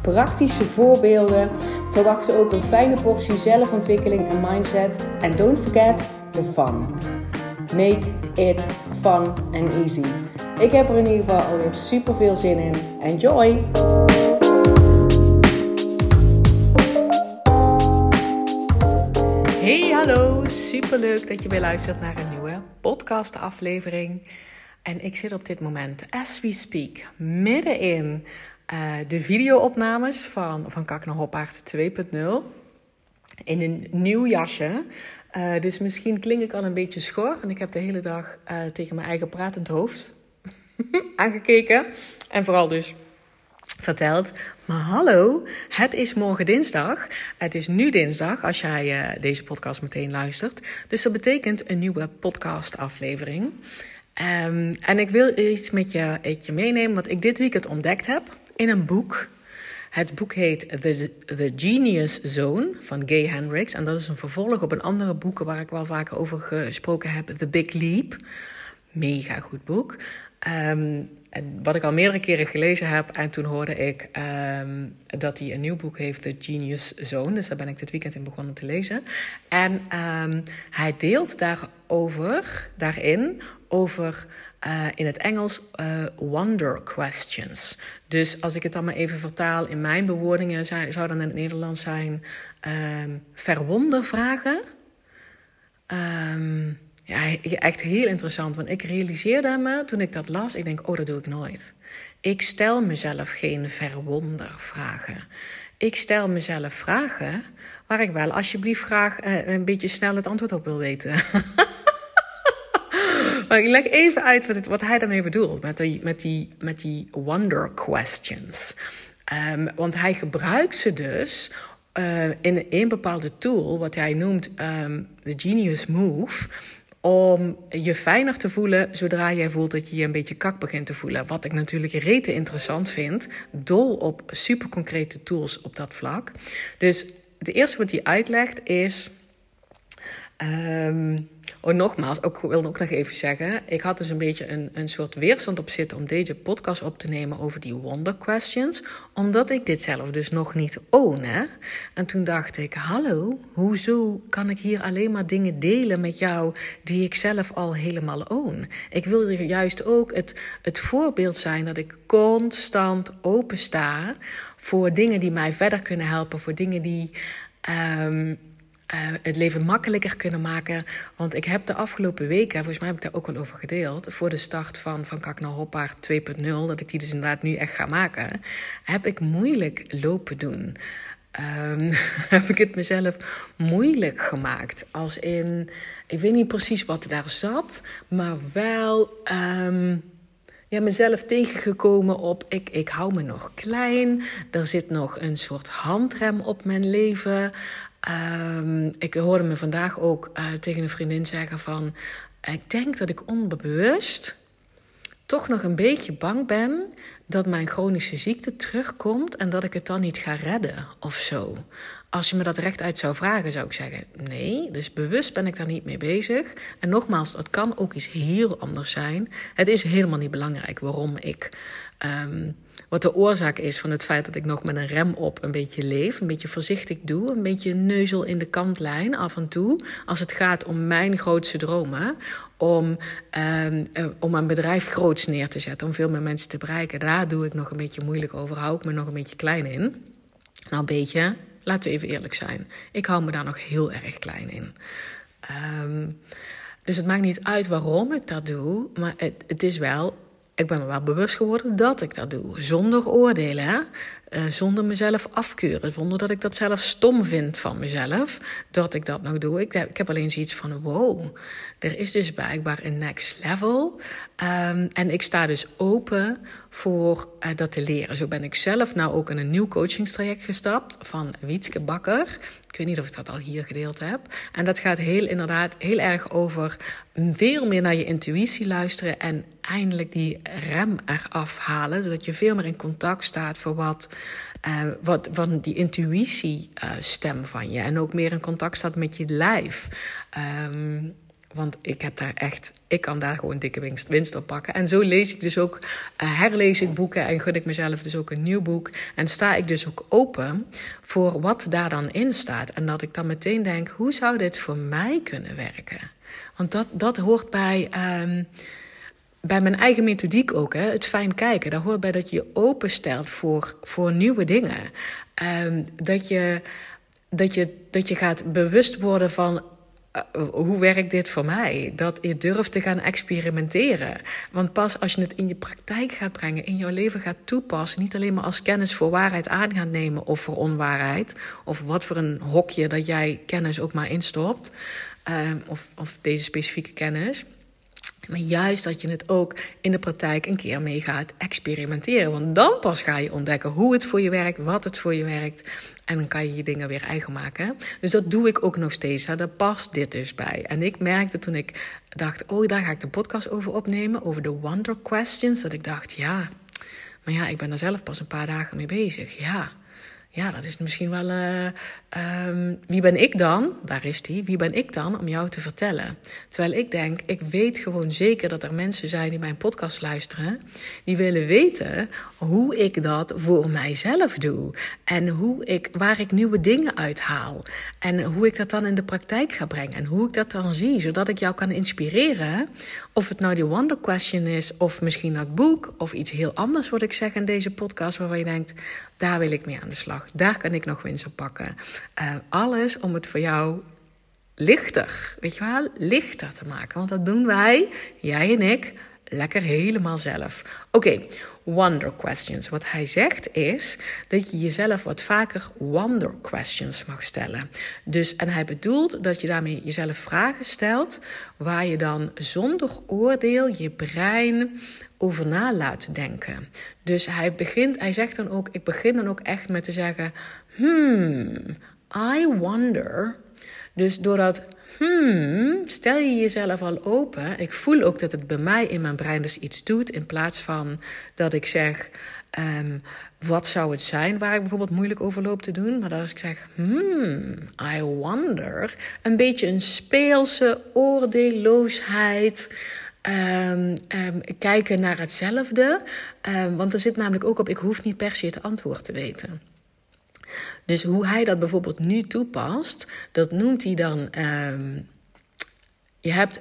praktische voorbeelden. Verwacht ook een fijne portie zelfontwikkeling en mindset. En don't forget the fun. Make it fun and easy. Ik heb er in ieder geval alweer super veel zin in. Enjoy! Hey, hallo! Super leuk dat je weer luistert naar een nieuwe podcast-aflevering. En ik zit op dit moment, as we speak, midden in uh, de videoopnames van, van Kak naar Hoppaard 2.0. In een nieuw jasje. Uh, dus misschien klink ik al een beetje schor. En ik heb de hele dag uh, tegen mijn eigen pratend hoofd aangekeken. En vooral dus verteld. Maar hallo, het is morgen dinsdag. Het is nu dinsdag als jij deze podcast meteen luistert. Dus dat betekent een nieuwe podcastaflevering. Um, en ik wil iets met je, met je meenemen wat ik dit weekend ontdekt heb in een boek. Het boek heet The, Genius Zone van Gay Hendricks. En dat is een vervolg op een andere boek waar ik wel vaker over gesproken heb. The Big Leap. Mega goed boek. Um, wat ik al meerdere keren gelezen heb. En toen hoorde ik um, dat hij een nieuw boek heeft, The Genius Zone. Dus daar ben ik dit weekend in begonnen te lezen. En um, hij deelt daarover, daarin over uh, in het Engels uh, wonder questions. Dus als ik het dan maar even vertaal in mijn bewoordingen, zou, dan in het Nederlands zijn um, verwondervragen. Um, ja, echt heel interessant, want ik realiseerde me toen ik dat las, ik denk, oh, dat doe ik nooit. Ik stel mezelf geen verwondervragen. Ik stel mezelf vragen waar ik wel alsjeblieft graag uh, een beetje snel het antwoord op wil weten. Maar ik leg even uit wat, het, wat hij daarmee bedoelt met die, met die, met die wonder questions. Um, want hij gebruikt ze dus uh, in een bepaalde tool, wat hij noemt um, de Genius Move om je fijner te voelen zodra jij voelt dat je je een beetje kak begint te voelen. Wat ik natuurlijk rete interessant vind. Dol op super concrete tools op dat vlak. Dus het eerste wat hij uitlegt is. Um, Oh, nogmaals, ik wil ook nog even zeggen. Ik had dus een beetje een, een soort weerstand op zitten om deze podcast op te nemen over die wonder questions. Omdat ik dit zelf dus nog niet own. Hè? En toen dacht ik, hallo, hoezo kan ik hier alleen maar dingen delen met jou die ik zelf al helemaal own? Ik wil juist ook het, het voorbeeld zijn dat ik constant open sta voor dingen die mij verder kunnen helpen. Voor dingen die... Um, uh, het leven makkelijker kunnen maken. Want ik heb de afgelopen weken, volgens mij heb ik daar ook wel over gedeeld, voor de start van, van Kak naar Hoppaard 2.0, dat ik die dus inderdaad nu echt ga maken, heb ik moeilijk lopen doen. Um, heb ik het mezelf moeilijk gemaakt. Als in, ik weet niet precies wat daar zat, maar wel. Um, ja, mezelf tegengekomen op ik, ik hou me nog klein. Er zit nog een soort handrem op mijn leven. Um, ik hoorde me vandaag ook uh, tegen een vriendin zeggen van... Ik denk dat ik onbewust toch nog een beetje bang ben dat mijn chronische ziekte terugkomt en dat ik het dan niet ga redden of zo. Als je me dat recht uit zou vragen, zou ik zeggen nee. Dus bewust ben ik daar niet mee bezig. En nogmaals, het kan ook iets heel anders zijn. Het is helemaal niet belangrijk waarom ik. Um, wat de oorzaak is van het feit dat ik nog met een rem op een beetje leef. Een beetje voorzichtig doe. Een beetje neuzel in de kantlijn af en toe. Als het gaat om mijn grootste dromen. Om, um, om een bedrijf groots neer te zetten. Om veel meer mensen te bereiken. Daar doe ik nog een beetje moeilijk over. Hou ik me nog een beetje klein in. Nou, een beetje. Laten we even eerlijk zijn. Ik hou me daar nog heel erg klein in. Um, dus het maakt niet uit waarom ik dat doe. Maar het, het is wel ik ben me wel bewust geworden dat ik dat doe. Zonder oordelen. uh, zonder mezelf afkeuren, zonder dat ik dat zelf stom vind van mezelf, dat ik dat nog doe. Ik, ik heb alleen zoiets van: wow, er is dus blijkbaar een next level. Um, en ik sta dus open voor uh, dat te leren. Zo ben ik zelf nou ook in een nieuw coachingstraject gestapt van Wietske Bakker. Ik weet niet of ik dat al hier gedeeld heb. En dat gaat heel inderdaad heel erg over veel meer naar je intuïtie luisteren en eindelijk die rem eraf halen, zodat je veel meer in contact staat voor wat, uh, wat van die intuïtiestem uh, van je en ook meer in contact staat met je lijf. Um, want ik heb daar echt, ik kan daar gewoon dikke winst, winst op pakken. En zo lees ik dus ook, uh, herlees ik boeken en gun ik mezelf dus ook een nieuw boek. En sta ik dus ook open voor wat daar dan in staat. En dat ik dan meteen denk, hoe zou dit voor mij kunnen werken? Want dat, dat hoort bij, um, bij mijn eigen methodiek ook, hè? het fijn kijken. Daar hoort bij dat je je openstelt voor, voor nieuwe dingen. Um, dat, je, dat, je, dat je gaat bewust worden van hoe werkt dit voor mij? Dat je durft te gaan experimenteren. Want pas als je het in je praktijk gaat brengen, in jouw leven gaat toepassen, niet alleen maar als kennis voor waarheid aan gaat nemen of voor onwaarheid, of wat voor een hokje dat jij kennis ook maar instopt, uh, of, of deze specifieke kennis. Maar juist dat je het ook in de praktijk een keer mee gaat experimenteren. Want dan pas ga je ontdekken hoe het voor je werkt, wat het voor je werkt. En dan kan je je dingen weer eigen maken. Dus dat doe ik ook nog steeds. Daar past dit dus bij. En ik merkte toen ik dacht, oh, daar ga ik de podcast over opnemen. Over de wonder questions. Dat ik dacht, ja, maar ja, ik ben er zelf pas een paar dagen mee bezig. Ja, ja, dat is misschien wel. Uh, um, wie ben ik dan? Daar is die. Wie ben ik dan om jou te vertellen? Terwijl ik denk, ik weet gewoon zeker dat er mensen zijn die mijn podcast luisteren. Die willen weten hoe ik dat voor mijzelf doe. En hoe ik, waar ik nieuwe dingen uithaal. En hoe ik dat dan in de praktijk ga brengen. En hoe ik dat dan zie. Zodat ik jou kan inspireren. Of het nou die Wonder Question is. Of misschien dat boek. Of iets heel anders wat ik zeg in deze podcast. Waarvan je denkt, daar wil ik mee aan de slag. Daar kan ik nog winst op pakken. Uh, alles om het voor jou lichter, weet je wel, lichter te maken. Want dat doen wij, jij en ik, lekker helemaal zelf. Oké, wonder questions. Wat hij zegt is dat je jezelf wat vaker wonder questions mag stellen. Dus, en hij bedoelt dat je daarmee jezelf vragen stelt waar je dan zonder oordeel je brein over na laat denken. Dus hij begint, hij zegt dan ook, ik begin dan ook echt met te zeggen, hmm, I wonder. Dus doordat hmm, stel je jezelf al open. Ik voel ook dat het bij mij in mijn brein dus iets doet. In plaats van dat ik zeg, um, wat zou het zijn waar ik bijvoorbeeld moeilijk over loop te doen. Maar dat als ik zeg, hmm, I wonder. Een beetje een speelse oordeelloosheid. Um, um, kijken naar hetzelfde. want er zit namelijk ook op, ik hoef niet per se het antwoord te weten. Dus hoe hij dat bijvoorbeeld nu toepast, dat noemt hij dan. Um, je hebt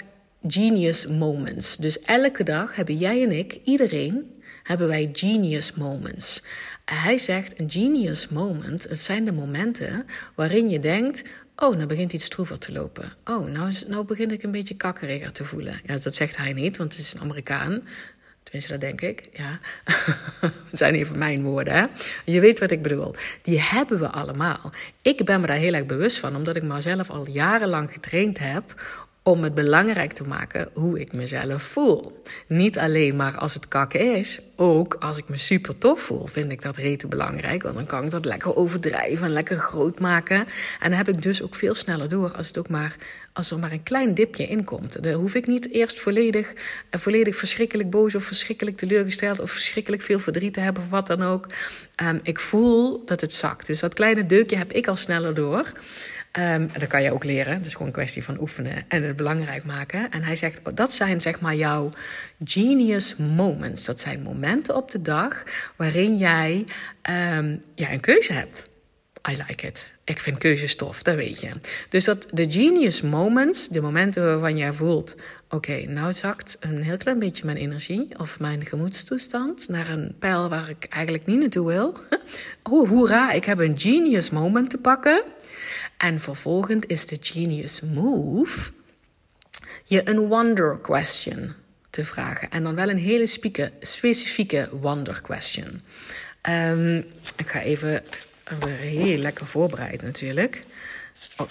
genius moments. Dus elke dag hebben jij en ik, iedereen, hebben wij genius moments. Hij zegt een genius moment, het zijn de momenten waarin je denkt, oh, nou begint iets stroever te lopen. Oh, nou, nou begin ik een beetje kakkeriger te voelen. Ja, dat zegt hij niet, want het is een Amerikaan. Tenminste, dat denk ik. Ja. Het zijn even mijn woorden. Hè? Je weet wat ik bedoel. Die hebben we allemaal. Ik ben me daar heel erg bewust van, omdat ik mezelf al jarenlang getraind heb om het belangrijk te maken hoe ik mezelf voel. Niet alleen maar als het kakken is, ook als ik me super tof voel, vind ik dat rete belangrijk. Want dan kan ik dat lekker overdrijven en lekker groot maken. En dan heb ik dus ook veel sneller door als, het ook maar, als er maar een klein dipje in komt. Dan hoef ik niet eerst volledig, eh, volledig verschrikkelijk boos of verschrikkelijk teleurgesteld of verschrikkelijk veel verdriet te hebben of wat dan ook. Um, ik voel dat het zakt. Dus dat kleine deukje heb ik al sneller door. Um, dat kan je ook leren. Het is gewoon een kwestie van oefenen en het belangrijk maken. En hij zegt, dat zijn zeg maar jouw genius moments. Dat zijn momenten op de dag waarin jij um, een keuze hebt. I like it. Ik vind keuzes tof, dat weet je. Dus dat de genius moments, de momenten waarvan jij voelt... oké, nou zakt een heel klein beetje mijn energie... of mijn gemoedstoestand naar een pijl waar ik eigenlijk niet naartoe wil. oh, hoera, ik heb een genius moment te pakken... En vervolgens is de genius move je een wonder question te vragen. En dan wel een hele specifieke wonder question. Um, Ik ga even heel lekker voorbereid natuurlijk.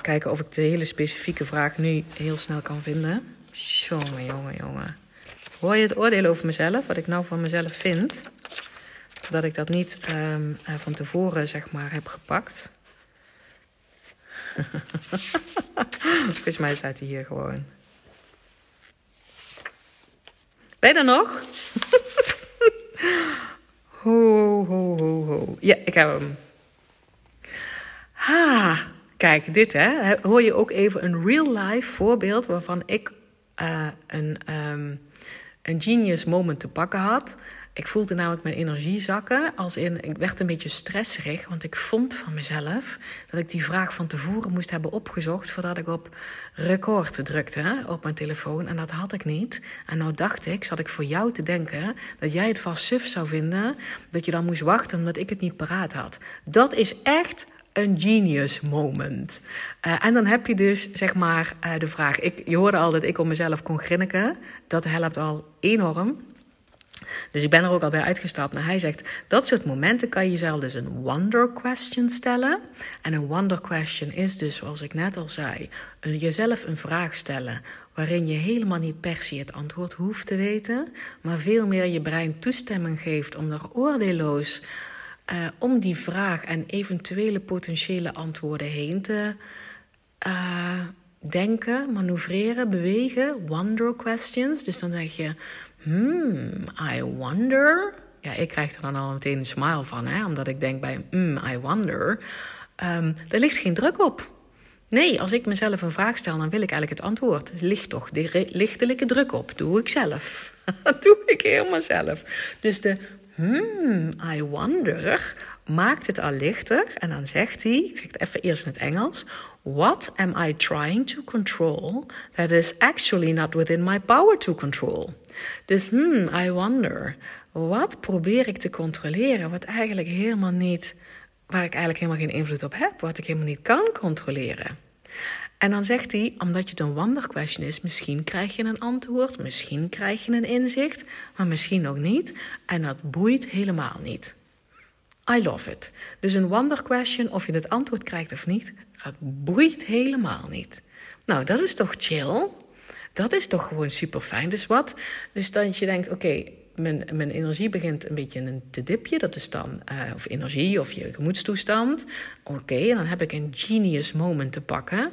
Kijken of ik de hele specifieke vraag nu heel snel kan vinden. Jongen, jongen, jongen. Hoor je het oordeel over mezelf? Wat ik nou van mezelf vind? Dat ik dat niet um, van tevoren, zeg maar, heb gepakt. Volgens mij staat hij hier gewoon. Ben je er nog? ho, ho, ho, ho. Ja, ik heb hem. Ha, kijk, dit hè. Hoor je ook even een real-life voorbeeld waarvan ik uh, een, um, een genius moment te pakken had. Ik voelde namelijk mijn energie zakken. Als in, ik werd een beetje stresserig. Want ik vond van mezelf dat ik die vraag van tevoren moest hebben opgezocht. voordat ik op record drukte op mijn telefoon. En dat had ik niet. En nou dacht ik, zat ik voor jou te denken. dat jij het vast suf zou vinden. dat je dan moest wachten omdat ik het niet paraat had. Dat is echt een genius moment. Uh, en dan heb je dus zeg maar uh, de vraag. Ik, je hoorde al dat ik om mezelf kon grinniken. Dat helpt al enorm. Dus ik ben er ook al bij uitgestapt. Maar hij zegt, dat soort momenten kan je jezelf dus een wonder question stellen. En een wonder question is dus, zoals ik net al zei, een, jezelf een vraag stellen waarin je helemaal niet per se het antwoord hoeft te weten, maar veel meer je brein toestemming geeft om er oordeelloos uh, om die vraag en eventuele potentiële antwoorden heen te uh, denken, manoeuvreren, bewegen, wonder questions. Dus dan zeg je, hmm, I wonder. Ja, ik krijg er dan al meteen een smile van, hè, omdat ik denk bij hmm, I wonder. Um, er ligt geen druk op. Nee, als ik mezelf een vraag stel, dan wil ik eigenlijk het antwoord. Er ligt toch de lichtelijke druk op. Doe ik zelf. Dat doe ik helemaal zelf. Dus de hmm, I wonder maakt het al lichter. En dan zegt hij, ik zeg het even eerst in het Engels. What am I trying to control that is actually not within my power to control? Dus hmm, I wonder. Wat probeer ik te controleren wat eigenlijk helemaal niet, waar ik eigenlijk helemaal geen invloed op heb, wat ik helemaal niet kan controleren? En dan zegt hij, omdat het een wonder question is, misschien krijg je een antwoord, misschien krijg je een inzicht, maar misschien ook niet. En dat boeit helemaal niet. I love it. Dus een wonder question, of je het antwoord krijgt of niet, dat boeit helemaal niet. Nou, dat is toch chill? Dat is toch gewoon super fijn. Dus wat? Dus dat je denkt, oké, mijn, mijn energie begint een beetje een te dipje. Dat is dan, uh, of energie of je gemoedstoestand. Oké, dan heb ik een genius moment te pakken.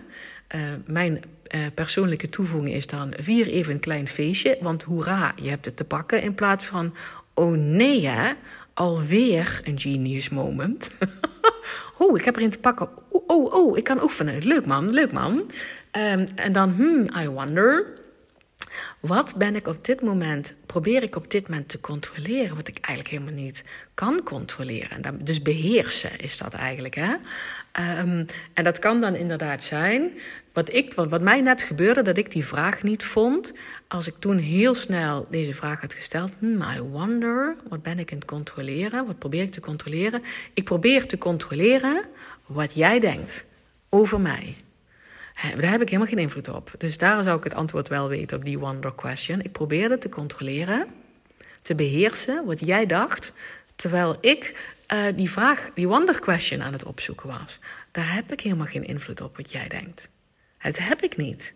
Uh, mijn uh, persoonlijke toevoeging is dan vier even een klein feestje. Want hoera, je hebt het te pakken. In plaats van, oh nee hè, alweer een genius moment. oh, ik heb erin te pakken. Oh, oh, ik kan oefenen. Leuk man, leuk man. Um, en dan, hmm, I wonder. Wat ben ik op dit moment, probeer ik op dit moment te controleren, wat ik eigenlijk helemaal niet kan controleren. En dus beheersen is dat eigenlijk. Hè? Um, en dat kan dan inderdaad zijn, wat, ik, wat, mij net gebeurde, dat ik die vraag niet vond. Als ik toen heel snel deze vraag had gesteld, hmm, I wonder, wat ben ik aan het controleren? Wat probeer ik te controleren? Ik probeer te controleren wat jij denkt over mij. Daar heb ik helemaal geen invloed op. Dus daar zou ik het antwoord wel weten op die wonder question. Ik probeerde te controleren, te beheersen wat jij dacht, terwijl ik uh, die vraag, die wonder question aan het opzoeken was. Daar heb ik helemaal geen invloed op wat jij denkt. Het heb ik niet.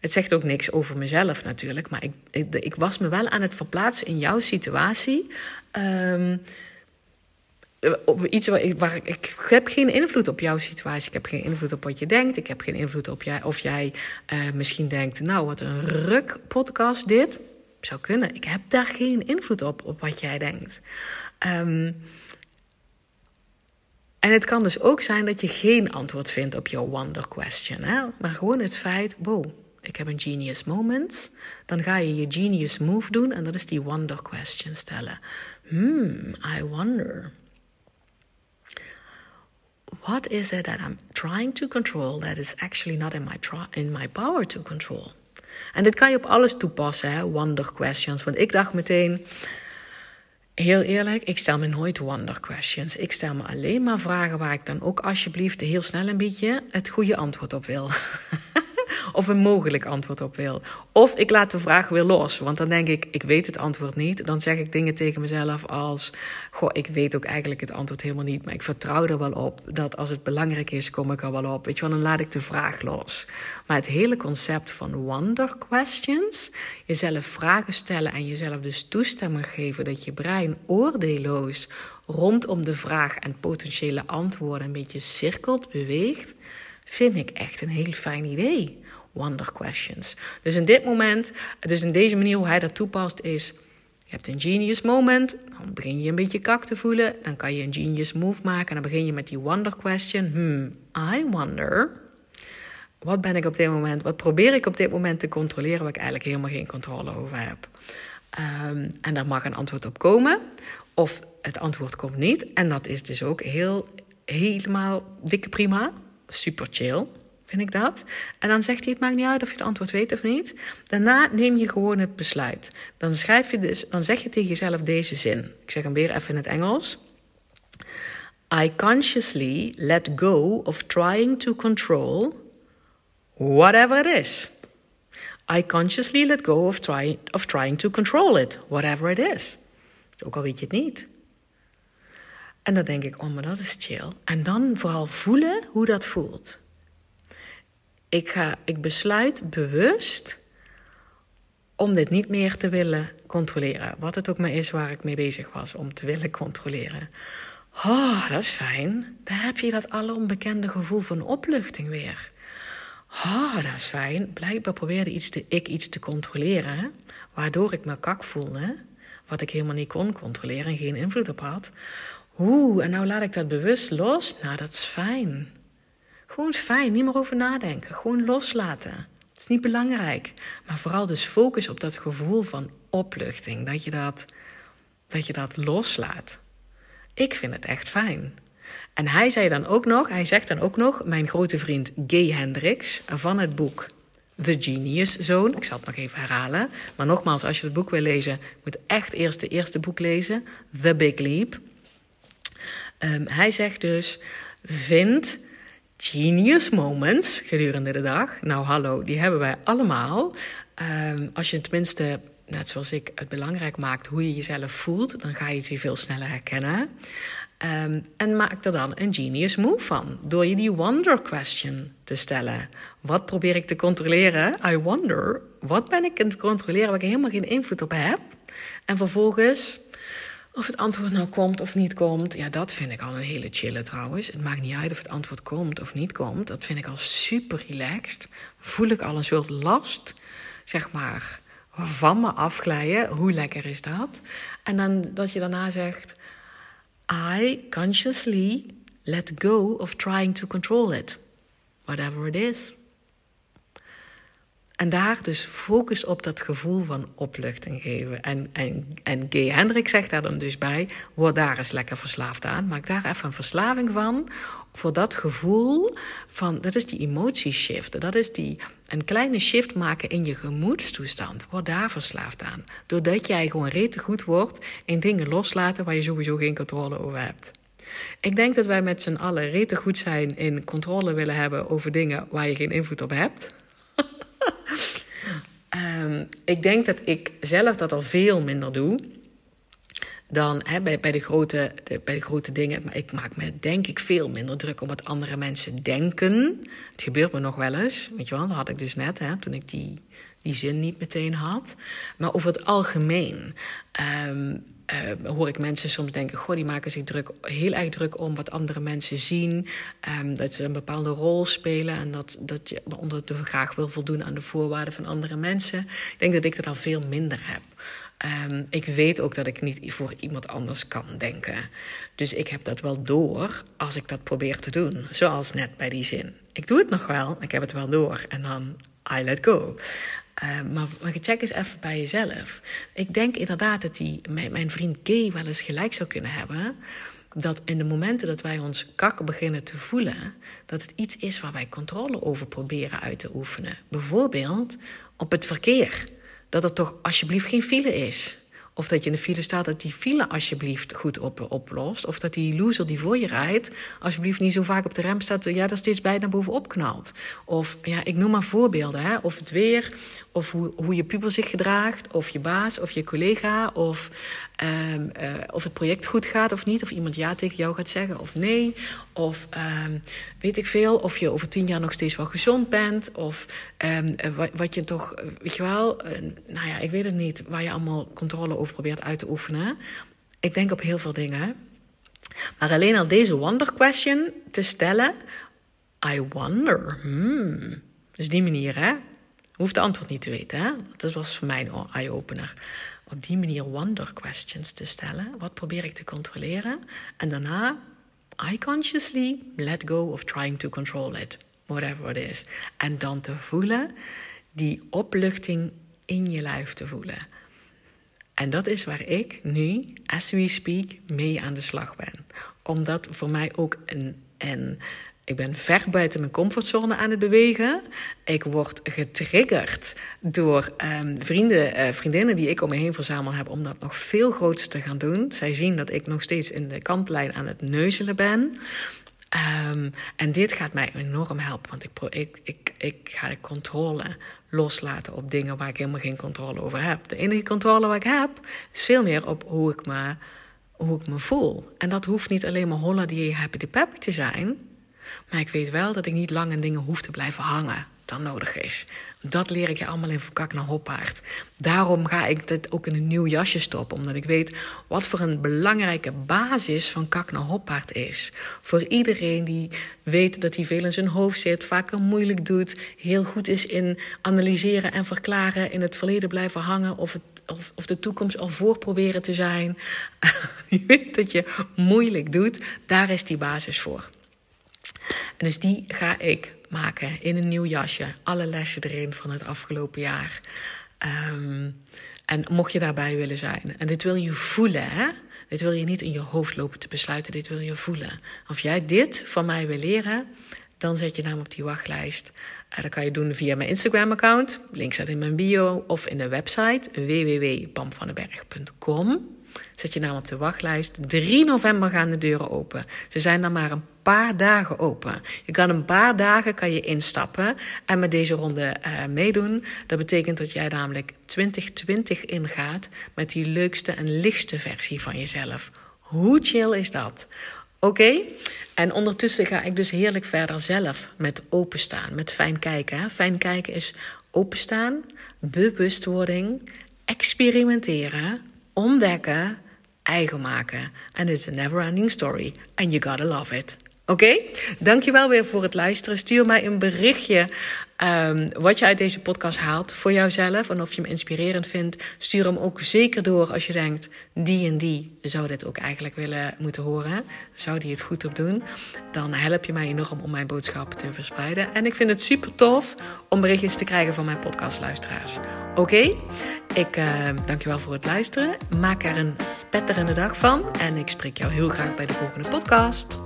Het zegt ook niks over mezelf natuurlijk, maar ik, ik, ik was me wel aan het verplaatsen in jouw situatie. Um, op iets waar, ik, heb geen invloed op jouw situatie. Ik heb geen invloed op wat je denkt. Ik heb geen invloed op jij, of jij uh, misschien denkt: Nou, wat een ruk podcast dit. Zou kunnen. Ik heb daar geen invloed op, op wat jij denkt. Um, en het kan dus ook zijn dat je geen antwoord vindt op jouw wonder question. Maar gewoon het feit: wow, ik heb een genius moment. Dan ga je je genius move doen en dat is die wonder question stellen. Hmm, I wonder. What is it that I'm trying to control that is actually not in my, in my power to control? En dit kan je op alles toepassen, hè? wonder questions. Want ik dacht meteen, heel eerlijk, ik stel me nooit wonder questions. Ik stel me alleen maar vragen waar ik dan ook alsjeblieft heel snel een beetje het goede antwoord op wil. of een mogelijk antwoord op wil. Of ik laat de vraag weer los, want dan denk ik, ik weet het antwoord niet. Dan zeg ik dingen tegen mezelf als, goh, ik weet ook eigenlijk het antwoord helemaal niet, maar ik vertrouw er wel op dat als het belangrijk is, kom ik er wel op. Weet je wel, dan laat ik de vraag los. Maar het hele concept van wonder questions, jezelf vragen stellen en jezelf dus toestemming geven dat je brein oordeelloos rondom de vraag en potentiële antwoorden een beetje cirkelt, beweegt, vind ik echt een heel fijn idee. Wonder questions. Dus in dit moment, dus in deze manier hoe hij dat toepast, is. Je hebt een genius moment, dan begin je een beetje kak te voelen. Dan kan je een genius move maken en dan begin je met die wonder question. Hmm, I wonder. Wat ben ik op dit moment, wat probeer ik op dit moment te controleren waar ik eigenlijk helemaal geen controle over heb? Um, en daar mag een antwoord op komen. Of het antwoord komt niet. En dat is dus ook heel, helemaal dikke prima. Super chill, vind ik dat. En dan zegt hij: Het maakt niet uit of je het antwoord weet of niet. Daarna neem je gewoon het besluit. Dan, schrijf je dus, dan zeg je tegen jezelf deze zin. Ik zeg hem weer even in het Engels. I consciously let go of trying to control whatever it is. I consciously let go of, try, of trying to control it, whatever it is. Ook al weet je het niet. En dan denk ik, oh, maar dat is chill. En dan vooral voelen hoe dat voelt. Ik, ga, ik besluit bewust om dit niet meer te willen controleren. Wat het ook maar is waar ik mee bezig was, om te willen controleren. Oh, dat is fijn. Daar heb je dat onbekende gevoel van opluchting weer. Oh, dat is fijn. Blijkbaar probeerde iets te, ik iets te controleren, waardoor ik me kak voelde, wat ik helemaal niet kon controleren en geen invloed op had. Oeh, en nou laat ik dat bewust los. Nou, dat is fijn. Gewoon fijn, niet meer over nadenken. Gewoon loslaten. Het is niet belangrijk. Maar vooral dus focus op dat gevoel van opluchting. Dat je dat, dat, je dat loslaat. Ik vind het echt fijn. En hij zei dan ook nog, hij zegt dan ook nog, mijn grote vriend Gay Hendricks van het boek The Genius Zone. Ik zal het nog even herhalen. Maar nogmaals, als je het boek wil lezen, moet echt eerst de eerste boek lezen, The Big Leap. Um, hij zegt dus: vind genius moments gedurende de dag. Nou, hallo, die hebben wij allemaal. Um, als je tenminste, net zoals ik, het belangrijk maakt hoe je jezelf voelt, dan ga je het veel sneller herkennen. Um, en maak er dan een genius move van. Door je die wonder question te stellen. Wat probeer ik te controleren? I wonder. Wat ben ik aan het controleren waar ik helemaal geen invloed op heb? En vervolgens of het antwoord nou komt of niet komt, ja, dat vind ik al een hele chille trouwens. Het maakt niet uit of het antwoord komt of niet komt. Dat vind ik al super relaxed. Voel ik al een soort last, zeg maar, van me afglijden. Hoe lekker is dat? En dan dat je daarna zegt: I consciously let go of trying to control it. Whatever it is. En daar dus focus op dat gevoel van opluchting geven. En, en, en Gay Hendrik zegt daar dan dus bij: word daar eens lekker verslaafd aan. Maak daar even een verslaving van. Voor dat gevoel van, dat is die emotieshift. Dat is die, een kleine shift maken in je gemoedstoestand. Word daar verslaafd aan. Doordat jij gewoon rete goed wordt in dingen loslaten waar je sowieso geen controle over hebt. Ik denk dat wij met z'n allen rete goed zijn in controle willen hebben over dingen waar je geen invloed op hebt. Ehm, ik denk dat ik zelf dat al veel minder doe dan bij, bij, de grote, de, bij de grote dingen. Maar ik maak me denk ik veel minder druk om wat andere mensen denken. Het gebeurt me nog wel eens, weet je wel. Dat had ik dus net, toen ik die, die zin niet meteen had. Maar over het algemeen um, uh, hoor ik mensen soms denken: Goh, die maken zich druk, heel erg druk om wat andere mensen zien. Um, dat ze een bepaalde rol spelen en dat, dat je onder graag wil voldoen aan de voorwaarden van andere mensen. Ik denk dat ik dat al veel minder heb. Um, ik weet ook dat ik niet voor iemand anders kan denken. Dus ik heb dat wel door als ik dat probeer te doen. Zoals net bij die zin. Ik doe het nog wel, ik heb het wel door. En dan I let go. Uh, maar, maar check eens even bij jezelf. Ik denk inderdaad dat die, mijn, mijn vriend Gay wel eens gelijk zou kunnen hebben. Dat in de momenten dat wij ons kak beginnen te voelen, dat het iets is waar wij controle over proberen uit te oefenen. Bijvoorbeeld op het verkeer. Dat er toch alsjeblieft geen file is. Of dat je in de file staat, dat die file alsjeblieft goed op, oplost. Of dat die loser die voor je rijdt, alsjeblieft niet zo vaak op de rem staat, ja, er steeds bijna bovenop knalt. Of ja, ik noem maar voorbeelden. Hè? Of het weer, of hoe, hoe je puber zich gedraagt, of je baas, of je collega, of, um, uh, of het project goed gaat of niet. Of iemand ja tegen jou gaat zeggen of nee. Of um, weet ik veel, of je over tien jaar nog steeds wel gezond bent. Of um, wat, wat, je toch, weet je wel, nou ja, ik weet het niet, waar je allemaal controle over probeert uit te oefenen. Ik denk op heel veel dingen. Maar alleen al deze wonder question te stellen, I wonder, hmm. Dus die manier, hè? hoeft de antwoord niet te weten, hè? Dat was voor mij een eye-opener. Op die manier wonder questions te stellen. Wat probeer ik te controleren? En daarna, I consciously let go of trying to control it. Whatever it is. En dan te voelen, die opluchting in je lijf te voelen. En dat is waar ik nu, as we speak, mee aan de slag ben. Omdat voor mij ook een, een ik ben ver buiten mijn comfortzone aan het bewegen. Ik word getriggerd door um, vrienden, uh, vriendinnen die ik om me heen verzameld heb om dat nog veel groter te gaan doen. Zij zien dat ik nog steeds in de kantlijn aan het neuzelen ben. Um, en dit gaat mij enorm helpen, want ik, ik, ik, ik ga de controle loslaten op dingen waar ik helemaal geen controle over heb. De enige controle waar ik heb is veel meer op hoe ik me, hoe ik me voel. En dat hoeft niet alleen maar holiday happy de peppy te zijn. Maar ik weet wel dat ik niet lang in dingen hoef te blijven hangen dan nodig is. Dat leer ik je allemaal in Verkak naar Hoppaard. Daarom ga ik dit ook in een nieuw jasje stoppen. Omdat ik weet wat voor een belangrijke basis van Kak naar Hoppaard is. Voor iedereen die weet dat hij veel in zijn hoofd zit, vaker moeilijk doet, heel goed is in analyseren en verklaren, in het verleden blijven hangen of, het, of, of de toekomst al voor proberen te zijn. je weet dat je moeilijk doet, daar is die basis voor. En dus die ga ik maken in een nieuw jasje. Alle lessen erin van het afgelopen jaar. Um, en mocht je daarbij willen zijn. En dit wil je voelen, hè? Dit wil je niet in je hoofd lopen te besluiten. Dit wil je voelen. Of jij dit van mij wil leren, dan zet je naam op die wachtlijst. Uh, dat kan je doen via mijn Instagram-account. Link staat in mijn bio. Of in de website www.pamvandenberg.com. Zet je naam op de wachtlijst. 3 november gaan de deuren open. Ze zijn dan maar een paar dagen open. Je kan een paar dagen kan je instappen en met deze ronde uh, meedoen. Dat betekent dat jij namelijk 2020 ingaat met die leukste en lichtste versie van jezelf. Hoe chill is dat? Oké? En ondertussen ga ik dus heerlijk verder zelf met openstaan, met fijn kijken. Fijn kijken is openstaan, bewustwording, experimenteren, ontdekken, eigen maken. En it's a never ending story. And you gotta love it. Oké, dankjewel weer voor het luisteren. Stuur mij een berichtje um, wat je uit deze podcast haalt voor jouzelf. En of je hem inspirerend vindt. Stuur hem ook zeker door als je denkt, die en die zou dit ook eigenlijk willen moeten horen. Zou die het goed op doen? Dan help je mij enorm om mijn boodschap te verspreiden. En ik vind het super tof om berichtjes te krijgen van mijn podcastluisteraars. Oké, ik uh, dankjewel voor het luisteren. Maak er een spetterende dag van. En ik spreek jou heel graag bij de volgende podcast.